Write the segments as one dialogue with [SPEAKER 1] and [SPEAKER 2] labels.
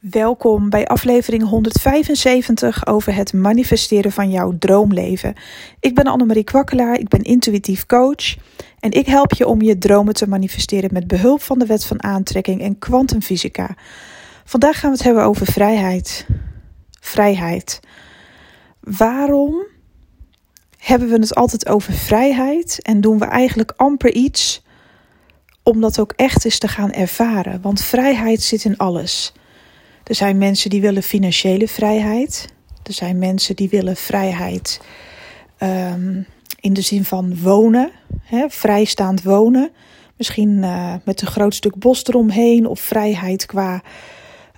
[SPEAKER 1] Welkom bij aflevering 175 over het manifesteren van jouw droomleven. Ik ben Annemarie Kwakkelaar, ik ben intuïtief coach en ik help je om je dromen te manifesteren met behulp van de wet van aantrekking en kwantumfysica. Vandaag gaan we het hebben over vrijheid. Vrijheid. Waarom hebben we het altijd over vrijheid en doen we eigenlijk amper iets om dat ook echt eens te gaan ervaren? Want vrijheid zit in alles. Er zijn mensen die willen financiële vrijheid. Er zijn mensen die willen vrijheid um, in de zin van wonen, hè, vrijstaand wonen. Misschien uh, met een groot stuk bos eromheen of vrijheid qua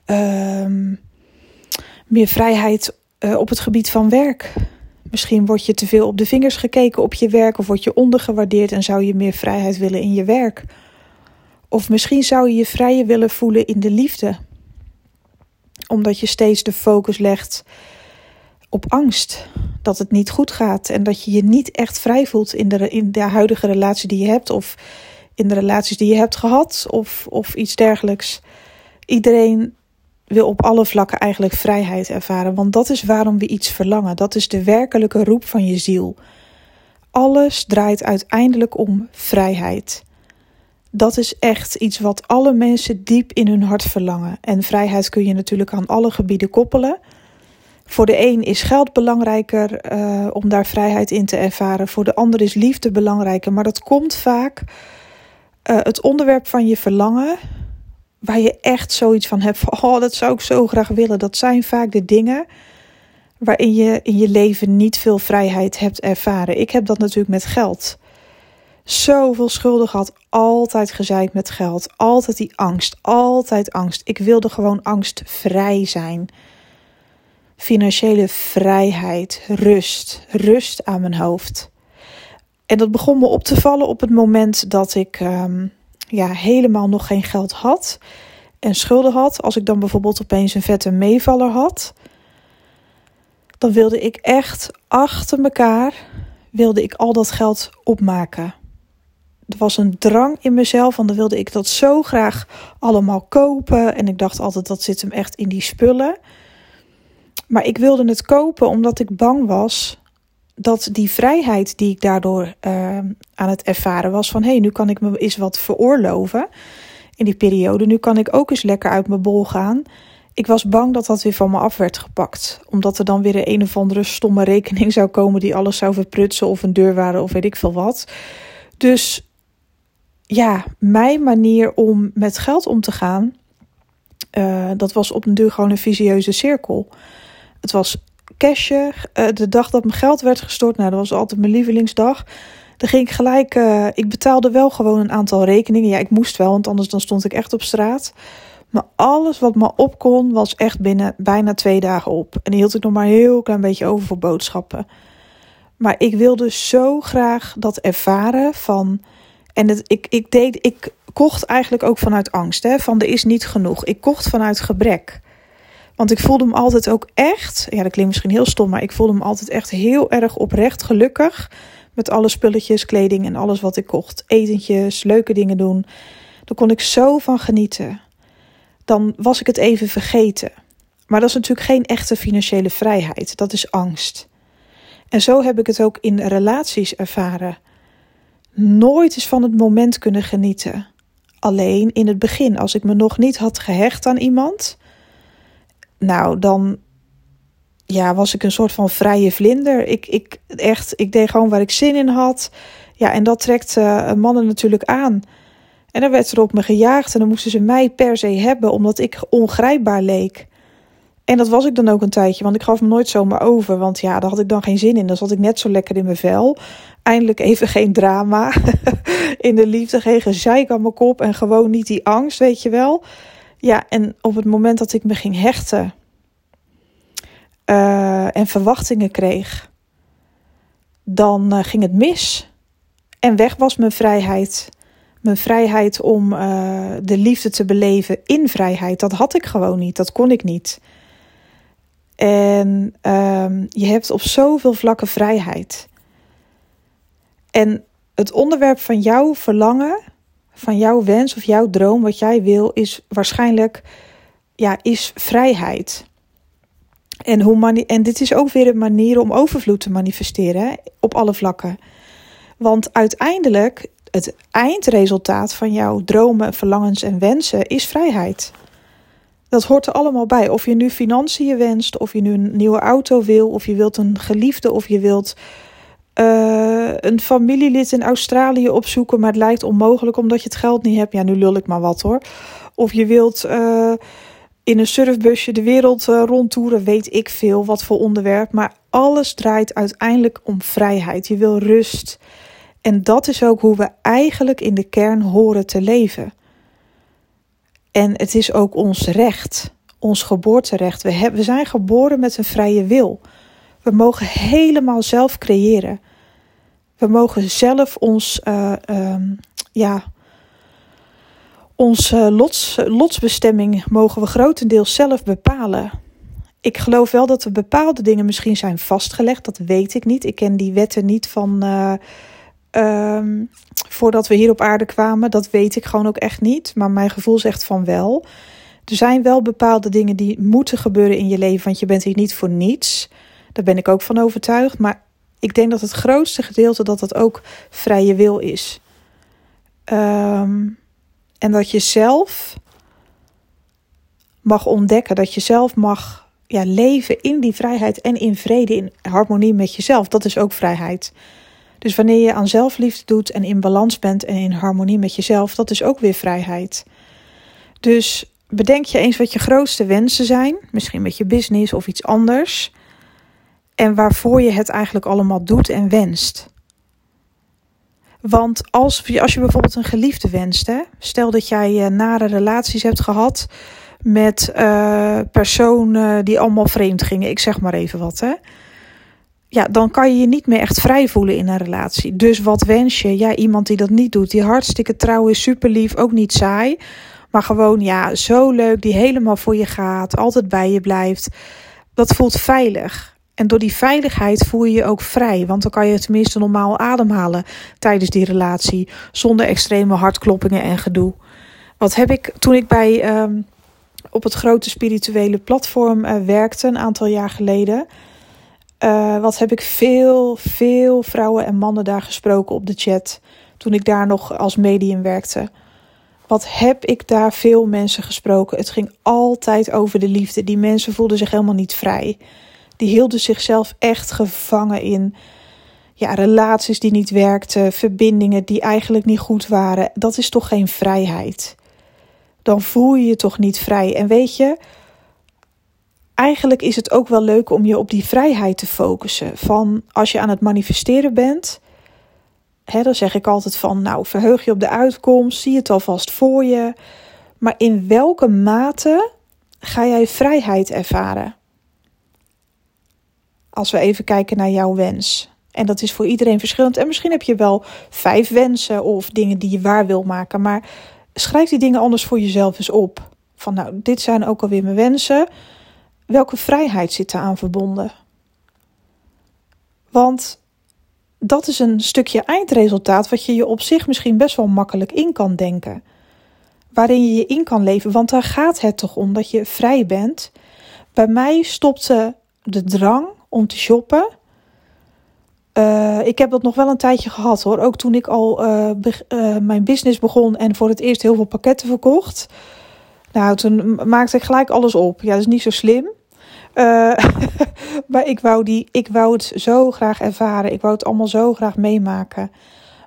[SPEAKER 1] um, meer vrijheid uh, op het gebied van werk. Misschien word je te veel op de vingers gekeken op je werk of word je ondergewaardeerd en zou je meer vrijheid willen in je werk. Of misschien zou je je vrijer willen voelen in de liefde omdat je steeds de focus legt op angst. Dat het niet goed gaat en dat je je niet echt vrij voelt in de, in de huidige relatie die je hebt. Of in de relaties die je hebt gehad of, of iets dergelijks. Iedereen wil op alle vlakken eigenlijk vrijheid ervaren. Want dat is waarom we iets verlangen. Dat is de werkelijke roep van je ziel. Alles draait uiteindelijk om vrijheid dat is echt iets wat alle mensen diep in hun hart verlangen. En vrijheid kun je natuurlijk aan alle gebieden koppelen. Voor de een is geld belangrijker uh, om daar vrijheid in te ervaren. Voor de ander is liefde belangrijker. Maar dat komt vaak uh, het onderwerp van je verlangen. Waar je echt zoiets van hebt van, oh, dat zou ik zo graag willen. Dat zijn vaak de dingen waarin je in je leven niet veel vrijheid hebt ervaren. Ik heb dat natuurlijk met geld zoveel schulden gehad. Altijd gezeik met geld. Altijd die angst. Altijd angst. Ik wilde gewoon angstvrij zijn. Financiële vrijheid. Rust. Rust aan mijn hoofd. En dat begon me op te vallen op het moment dat ik um, ja, helemaal nog geen geld had. En schulden had. Als ik dan bijvoorbeeld opeens een vette meevaller had. Dan wilde ik echt achter elkaar wilde ik al dat geld opmaken er was een drang in mezelf, want dan wilde ik dat zo graag allemaal kopen. En ik dacht altijd, dat zit hem echt in die spullen. Maar ik wilde het kopen omdat ik bang was dat die vrijheid die ik daardoor uh, aan het ervaren was, van hé, hey, nu kan ik me eens wat veroorloven in die periode. Nu kan ik ook eens lekker uit mijn bol gaan. Ik was bang dat dat weer van me af werd gepakt. Omdat er dan weer een, een of andere stomme rekening zou komen die alles zou verprutsen. Of een deurwaarde of weet ik veel wat. Dus ja, mijn manier om met geld om te gaan, uh, dat was op een duur gewoon een visieuze cirkel. Het was cashen. Uh, de dag dat mijn geld werd gestort, nou, dat was altijd mijn lievelingsdag. Dan ging ik gelijk, uh, ik betaalde wel gewoon een aantal rekeningen. Ja, ik moest wel, want anders dan stond ik echt op straat. Maar alles wat me op kon, was echt binnen bijna twee dagen op. En die hield ik nog maar een heel klein beetje over voor boodschappen. Maar ik wilde zo graag dat ervaren van en het, ik, ik, deed, ik kocht eigenlijk ook vanuit angst. Hè? Van er is niet genoeg. Ik kocht vanuit gebrek. Want ik voelde me altijd ook echt. Ja, dat klinkt misschien heel stom. Maar ik voelde me altijd echt heel erg oprecht gelukkig. Met alle spulletjes, kleding en alles wat ik kocht. Etentjes, leuke dingen doen. Daar kon ik zo van genieten. Dan was ik het even vergeten. Maar dat is natuurlijk geen echte financiële vrijheid. Dat is angst. En zo heb ik het ook in relaties ervaren nooit eens van het moment kunnen genieten. Alleen in het begin, als ik me nog niet had gehecht aan iemand, nou dan ja, was ik een soort van vrije vlinder. Ik, ik, echt, ik deed gewoon waar ik zin in had. Ja, en dat trekt uh, mannen natuurlijk aan. En dan werd er op me gejaagd en dan moesten ze mij per se hebben, omdat ik ongrijpbaar leek. En dat was ik dan ook een tijdje, want ik gaf me nooit zomaar over. Want ja, daar had ik dan geen zin in. Dan zat ik net zo lekker in mijn vel. Eindelijk even geen drama in de liefde, geen gezeik aan mijn kop en gewoon niet die angst, weet je wel. Ja, en op het moment dat ik me ging hechten uh, en verwachtingen kreeg, dan uh, ging het mis. En weg was mijn vrijheid. Mijn vrijheid om uh, de liefde te beleven in vrijheid. Dat had ik gewoon niet, dat kon ik niet. En um, je hebt op zoveel vlakken vrijheid. En het onderwerp van jouw verlangen, van jouw wens of jouw droom, wat jij wil, is waarschijnlijk ja, is vrijheid. En, hoe en dit is ook weer een manier om overvloed te manifesteren op alle vlakken. Want uiteindelijk, het eindresultaat van jouw dromen, verlangens en wensen is vrijheid. Dat hoort er allemaal bij. Of je nu financiën wenst, of je nu een nieuwe auto wil, of je wilt een geliefde, of je wilt uh, een familielid in Australië opzoeken, maar het lijkt onmogelijk omdat je het geld niet hebt. Ja, nu lul ik maar wat hoor. Of je wilt uh, in een surfbusje de wereld uh, rondtoeren, weet ik veel wat voor onderwerp. Maar alles draait uiteindelijk om vrijheid. Je wil rust. En dat is ook hoe we eigenlijk in de kern horen te leven. En het is ook ons recht, ons geboorterecht. We, we zijn geboren met een vrije wil. We mogen helemaal zelf creëren. We mogen zelf ons, uh, um, ja, onze lots, lotsbestemming mogen we grotendeels zelf bepalen. Ik geloof wel dat er bepaalde dingen misschien zijn vastgelegd. Dat weet ik niet. Ik ken die wetten niet van uh, um, voordat we hier op aarde kwamen. Dat weet ik gewoon ook echt niet. Maar mijn gevoel zegt van wel. Er zijn wel bepaalde dingen die moeten gebeuren in je leven. Want je bent hier niet voor niets. Daar ben ik ook van overtuigd. Maar ik denk dat het grootste gedeelte dat dat ook vrije wil is. Um, en dat je zelf mag ontdekken, dat je zelf mag ja, leven in die vrijheid en in vrede, in harmonie met jezelf. Dat is ook vrijheid. Dus wanneer je aan zelfliefde doet en in balans bent en in harmonie met jezelf, dat is ook weer vrijheid. Dus bedenk je eens wat je grootste wensen zijn, misschien met je business of iets anders, en waarvoor je het eigenlijk allemaal doet en wenst. Want als, als je bijvoorbeeld een geliefde wenst, hè, stel dat jij uh, nare relaties hebt gehad met uh, personen die allemaal vreemd gingen, ik zeg maar even wat, hè. Ja, dan kan je je niet meer echt vrij voelen in een relatie. Dus wat wens je? Ja, iemand die dat niet doet, die hartstikke trouw is, super lief, ook niet saai. Maar gewoon, ja, zo leuk, die helemaal voor je gaat, altijd bij je blijft. Dat voelt veilig. En door die veiligheid voel je je ook vrij. Want dan kan je tenminste normaal ademhalen tijdens die relatie. Zonder extreme hartkloppingen en gedoe. Wat heb ik toen ik bij um, op het grote spirituele platform uh, werkte een aantal jaar geleden. Uh, wat heb ik veel, veel vrouwen en mannen daar gesproken op de chat. Toen ik daar nog als medium werkte. Wat heb ik daar veel mensen gesproken? Het ging altijd over de liefde. Die mensen voelden zich helemaal niet vrij die hielden zichzelf echt gevangen in ja, relaties die niet werkten, verbindingen die eigenlijk niet goed waren. Dat is toch geen vrijheid? Dan voel je je toch niet vrij. En weet je, eigenlijk is het ook wel leuk om je op die vrijheid te focussen. Van als je aan het manifesteren bent, hè, dan zeg ik altijd van, nou, verheug je op de uitkomst, zie het alvast voor je. Maar in welke mate ga jij vrijheid ervaren? Als we even kijken naar jouw wens. En dat is voor iedereen verschillend. En misschien heb je wel vijf wensen of dingen die je waar wil maken. Maar schrijf die dingen anders voor jezelf eens op. Van nou, dit zijn ook alweer mijn wensen. Welke vrijheid zit aan verbonden? Want dat is een stukje eindresultaat wat je je op zich misschien best wel makkelijk in kan denken. Waarin je je in kan leven, want daar gaat het toch om dat je vrij bent. Bij mij stopte de drang om te shoppen. Uh, ik heb dat nog wel een tijdje gehad hoor. Ook toen ik al uh, uh, mijn business begon en voor het eerst heel veel pakketten verkocht. Nou, toen maakte ik gelijk alles op. Ja, dat is niet zo slim. maar ik wou, die, ik wou het zo graag ervaren. Ik wou het allemaal zo graag meemaken.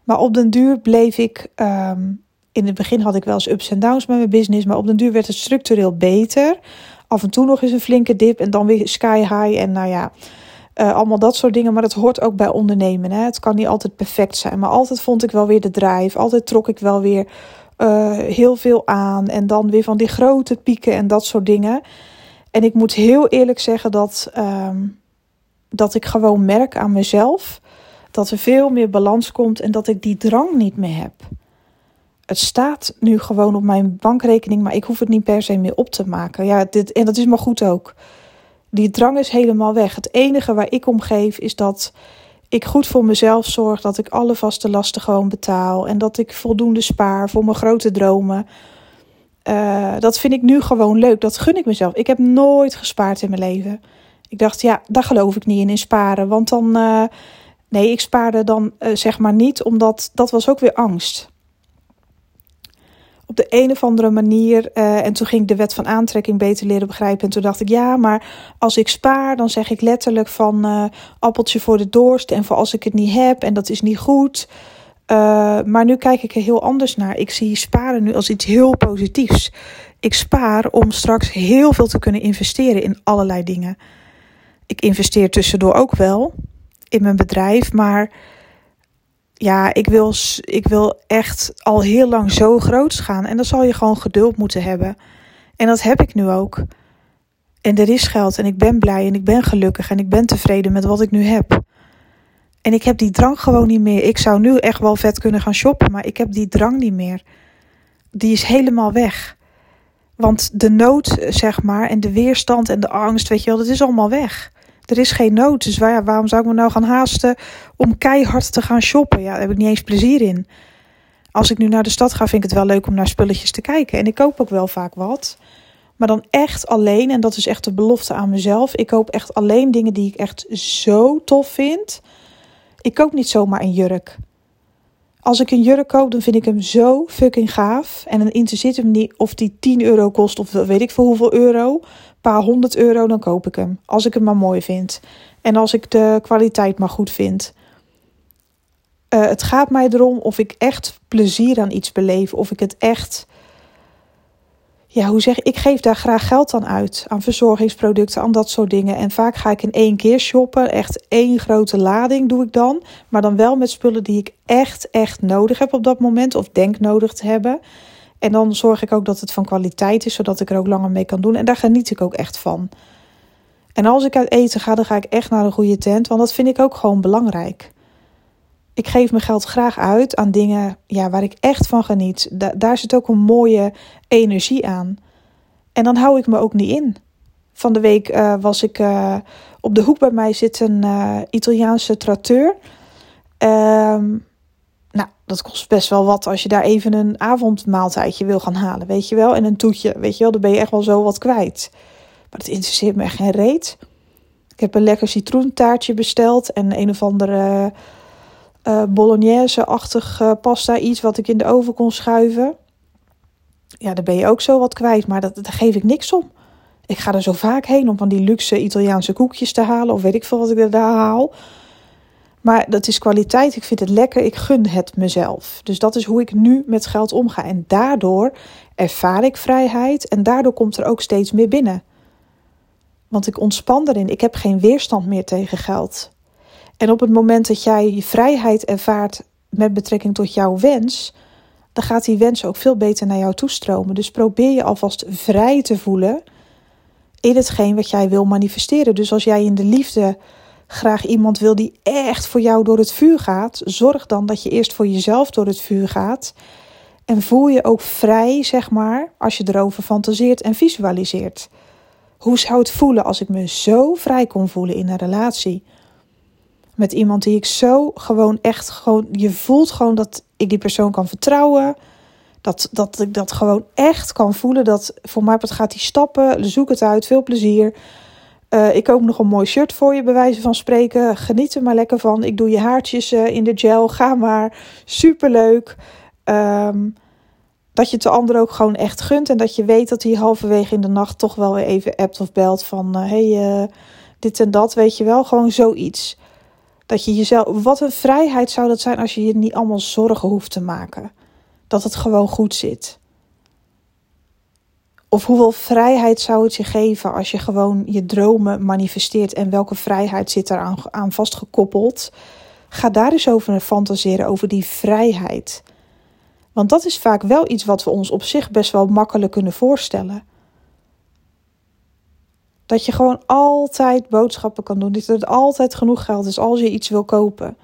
[SPEAKER 1] Maar op den duur bleef ik. Um, in het begin had ik wel eens ups en downs met mijn business. Maar op den duur werd het structureel beter af en toe nog eens een flinke dip en dan weer sky high. En nou ja, uh, allemaal dat soort dingen. Maar dat hoort ook bij ondernemen. Hè? Het kan niet altijd perfect zijn. Maar altijd vond ik wel weer de drive. Altijd trok ik wel weer uh, heel veel aan. En dan weer van die grote pieken en dat soort dingen. En ik moet heel eerlijk zeggen dat, um, dat ik gewoon merk aan mezelf dat er veel meer balans komt en dat ik die drang niet meer heb. Het staat nu gewoon op mijn bankrekening, maar ik hoef het niet per se meer op te maken. Ja, dit, en dat is maar goed ook. Die drang is helemaal weg. Het enige waar ik om geef is dat ik goed voor mezelf zorg. Dat ik alle vaste lasten gewoon betaal. En dat ik voldoende spaar voor mijn grote dromen. eh, dat vind ik nu gewoon leuk. Dat gun ik mezelf. Ik heb nooit gespaard in mijn leven. Ik dacht, ja, daar geloof ik niet in, in sparen. Want dan, uh, nee, ik spaarde dan uh, zeg maar niet, omdat dat was ook weer angst. Op de een of andere manier, en toen ging ik de wet van aantrekking beter leren begrijpen. En toen dacht ik, ja, maar als ik spaar, dan zeg ik letterlijk van appeltje voor de dorst. En voor als ik het niet heb, en dat is niet goed. Uh, maar nu kijk ik er heel anders naar. Ik zie sparen nu als iets heel positiefs. Ik spaar om straks heel veel te kunnen investeren in allerlei dingen. Ik investeer tussendoor ook wel in mijn bedrijf, maar ja, ik wil, ik wil echt al heel lang zo groot gaan. En dan zal je gewoon geduld moeten hebben. En dat heb ik nu ook. En er is geld en ik ben blij en ik ben gelukkig en ik ben tevreden met wat ik nu heb. En ik heb die drang gewoon niet meer. Ik zou nu echt wel vet kunnen gaan shoppen, maar ik heb die drang niet meer. Die is helemaal weg. Want de nood, zeg maar, en de weerstand en de angst, weet je wel, dat is allemaal weg. Er is geen nood. Dus waar, waarom zou ik me nou gaan haasten om keihard te gaan shoppen? Ja, daar heb ik niet eens plezier in. Als ik nu naar de stad ga, vind ik het wel leuk om naar spulletjes te kijken. En ik koop ook wel vaak wat. Maar dan echt alleen, en dat is echt de belofte aan mezelf. Ik koop echt alleen dingen die ik echt zo tof vind ik koop niet zomaar een jurk. Als ik een jurk koop, dan vind ik hem zo fucking gaaf. En hem niet of die 10 euro kost of weet ik veel hoeveel euro. Paar honderd euro, dan koop ik hem. Als ik hem maar mooi vind. En als ik de kwaliteit maar goed vind. Uh, het gaat mij erom of ik echt plezier aan iets beleef. Of ik het echt ja, hoe zeg ik, ik geef daar graag geld aan uit. Aan verzorgingsproducten, aan dat soort dingen. En vaak ga ik in één keer shoppen. Echt één grote lading doe ik dan. Maar dan wel met spullen die ik echt, echt nodig heb op dat moment. Of denk nodig te hebben. En dan zorg ik ook dat het van kwaliteit is, zodat ik er ook langer mee kan doen. En daar geniet ik ook echt van. En als ik uit eten ga, dan ga ik echt naar een goede tent. Want dat vind ik ook gewoon belangrijk ik geef mijn geld graag uit aan dingen ja, waar ik echt van geniet. daar zit ook een mooie energie aan. En dan hou ik me ook niet in. Van de week uh, was ik uh, op de hoek bij mij zit een uh, Italiaanse tratteur. Um, nou, dat kost best wel wat als je daar even een avondmaaltijdje wil gaan halen, weet je wel. En een toetje, weet je wel, dan ben je echt wel zo wat kwijt. Maar dat interesseert me echt geen reet. Ik heb een lekker citroentaartje besteld en een of andere uh, bolognese-achtig uh, pasta, iets wat ik in de oven kon schuiven. Ja, daar ben je ook zo wat kwijt, maar dat, daar geef ik niks om. Ik ga er zo vaak heen om van die luxe Italiaanse koekjes te halen, of weet ik veel wat ik er daar haal. Maar dat is kwaliteit, ik vind het lekker, ik gun het mezelf. Dus dat is hoe ik nu met geld omga. En daardoor ervaar ik vrijheid en daardoor komt er ook steeds meer binnen. Want ik ontspan erin, ik heb geen weerstand meer tegen geld. En op het moment dat jij je vrijheid ervaart met betrekking tot jouw wens, dan gaat die wens ook veel beter naar jou toestromen. Dus probeer je alvast vrij te voelen in hetgeen wat jij wil manifesteren. Dus als jij in de liefde graag iemand wil die echt voor jou door het vuur gaat, zorg dan dat je eerst voor jezelf door het vuur gaat. En voel je ook vrij, zeg maar, als je erover fantaseert en visualiseert. Hoe zou het voelen als ik me zo vrij kon voelen in een relatie? met iemand die ik zo gewoon echt gewoon. Je voelt gewoon dat ik die persoon kan vertrouwen. Dat, dat ik dat gewoon echt kan voelen. Dat voor mij gaat die stappen. Zoek het uit. Veel plezier. Uh, ik koop nog een mooi shirt voor je, bij wijze van spreken. Geniet er maar lekker van. Ik doe je haartjes uh, in de gel. Ga maar. Superleuk. Um, dat je het de ander ook gewoon echt gunt. En dat je weet dat hij halverwege in de nacht toch wel even appt of belt van... Uh, hey, dit en dat, weet je wel. Gewoon zoiets. Dat je jezelf, wat een vrijheid zou dat zijn als je je niet allemaal zorgen hoeft te maken. Dat het gewoon goed zit. Of hoeveel vrijheid zou het je geven als je gewoon je dromen manifesteert en welke vrijheid zit eraan aan vastgekoppeld? Ga daar eens over fantaseren, over die vrijheid. Want dat is vaak wel iets wat we ons op zich best wel makkelijk kunnen voorstellen. Dat je gewoon altijd boodschappen kan doen. Dat er altijd genoeg geld is als je iets wil kopen.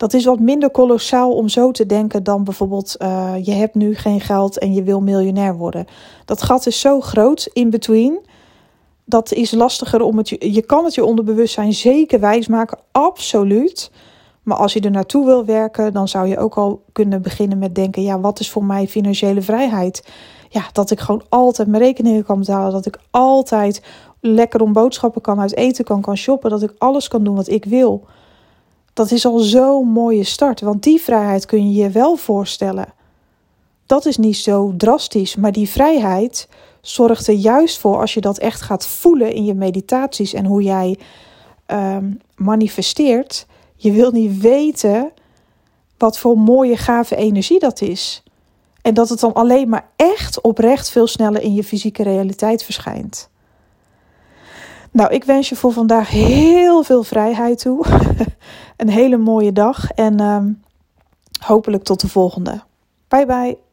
[SPEAKER 1] Dat is wat minder kolossaal om zo te denken dan bijvoorbeeld uh, je hebt nu geen geld en je wil miljonair worden. Dat gat is zo groot in between. Dat is lastiger om het je. Je kan het je onderbewustzijn zeker wijsmaken, absoluut. Maar als je er naartoe wil werken, dan zou je ook al kunnen beginnen met denken: ja, wat is voor mij financiële vrijheid? ja, dat ik gewoon altijd mijn rekeningen kan betalen. Dat ik altijd lekker om boodschappen kan uit eten kan, kan shoppen. Dat ik alles kan doen wat ik wil. Dat is al zo'n mooie start. Want die vrijheid kun je je wel voorstellen. Dat is niet zo drastisch. Maar die vrijheid zorgt er juist voor als je dat echt gaat voelen in je meditaties en hoe jij um, manifesteert. Je wil niet weten wat voor mooie, gave energie dat is. En dat het dan alleen maar echt oprecht veel sneller in je fysieke realiteit verschijnt. Nou, ik wens je voor vandaag heel veel vrijheid toe. Een hele mooie dag en um, hopelijk tot de volgende. Bye bye.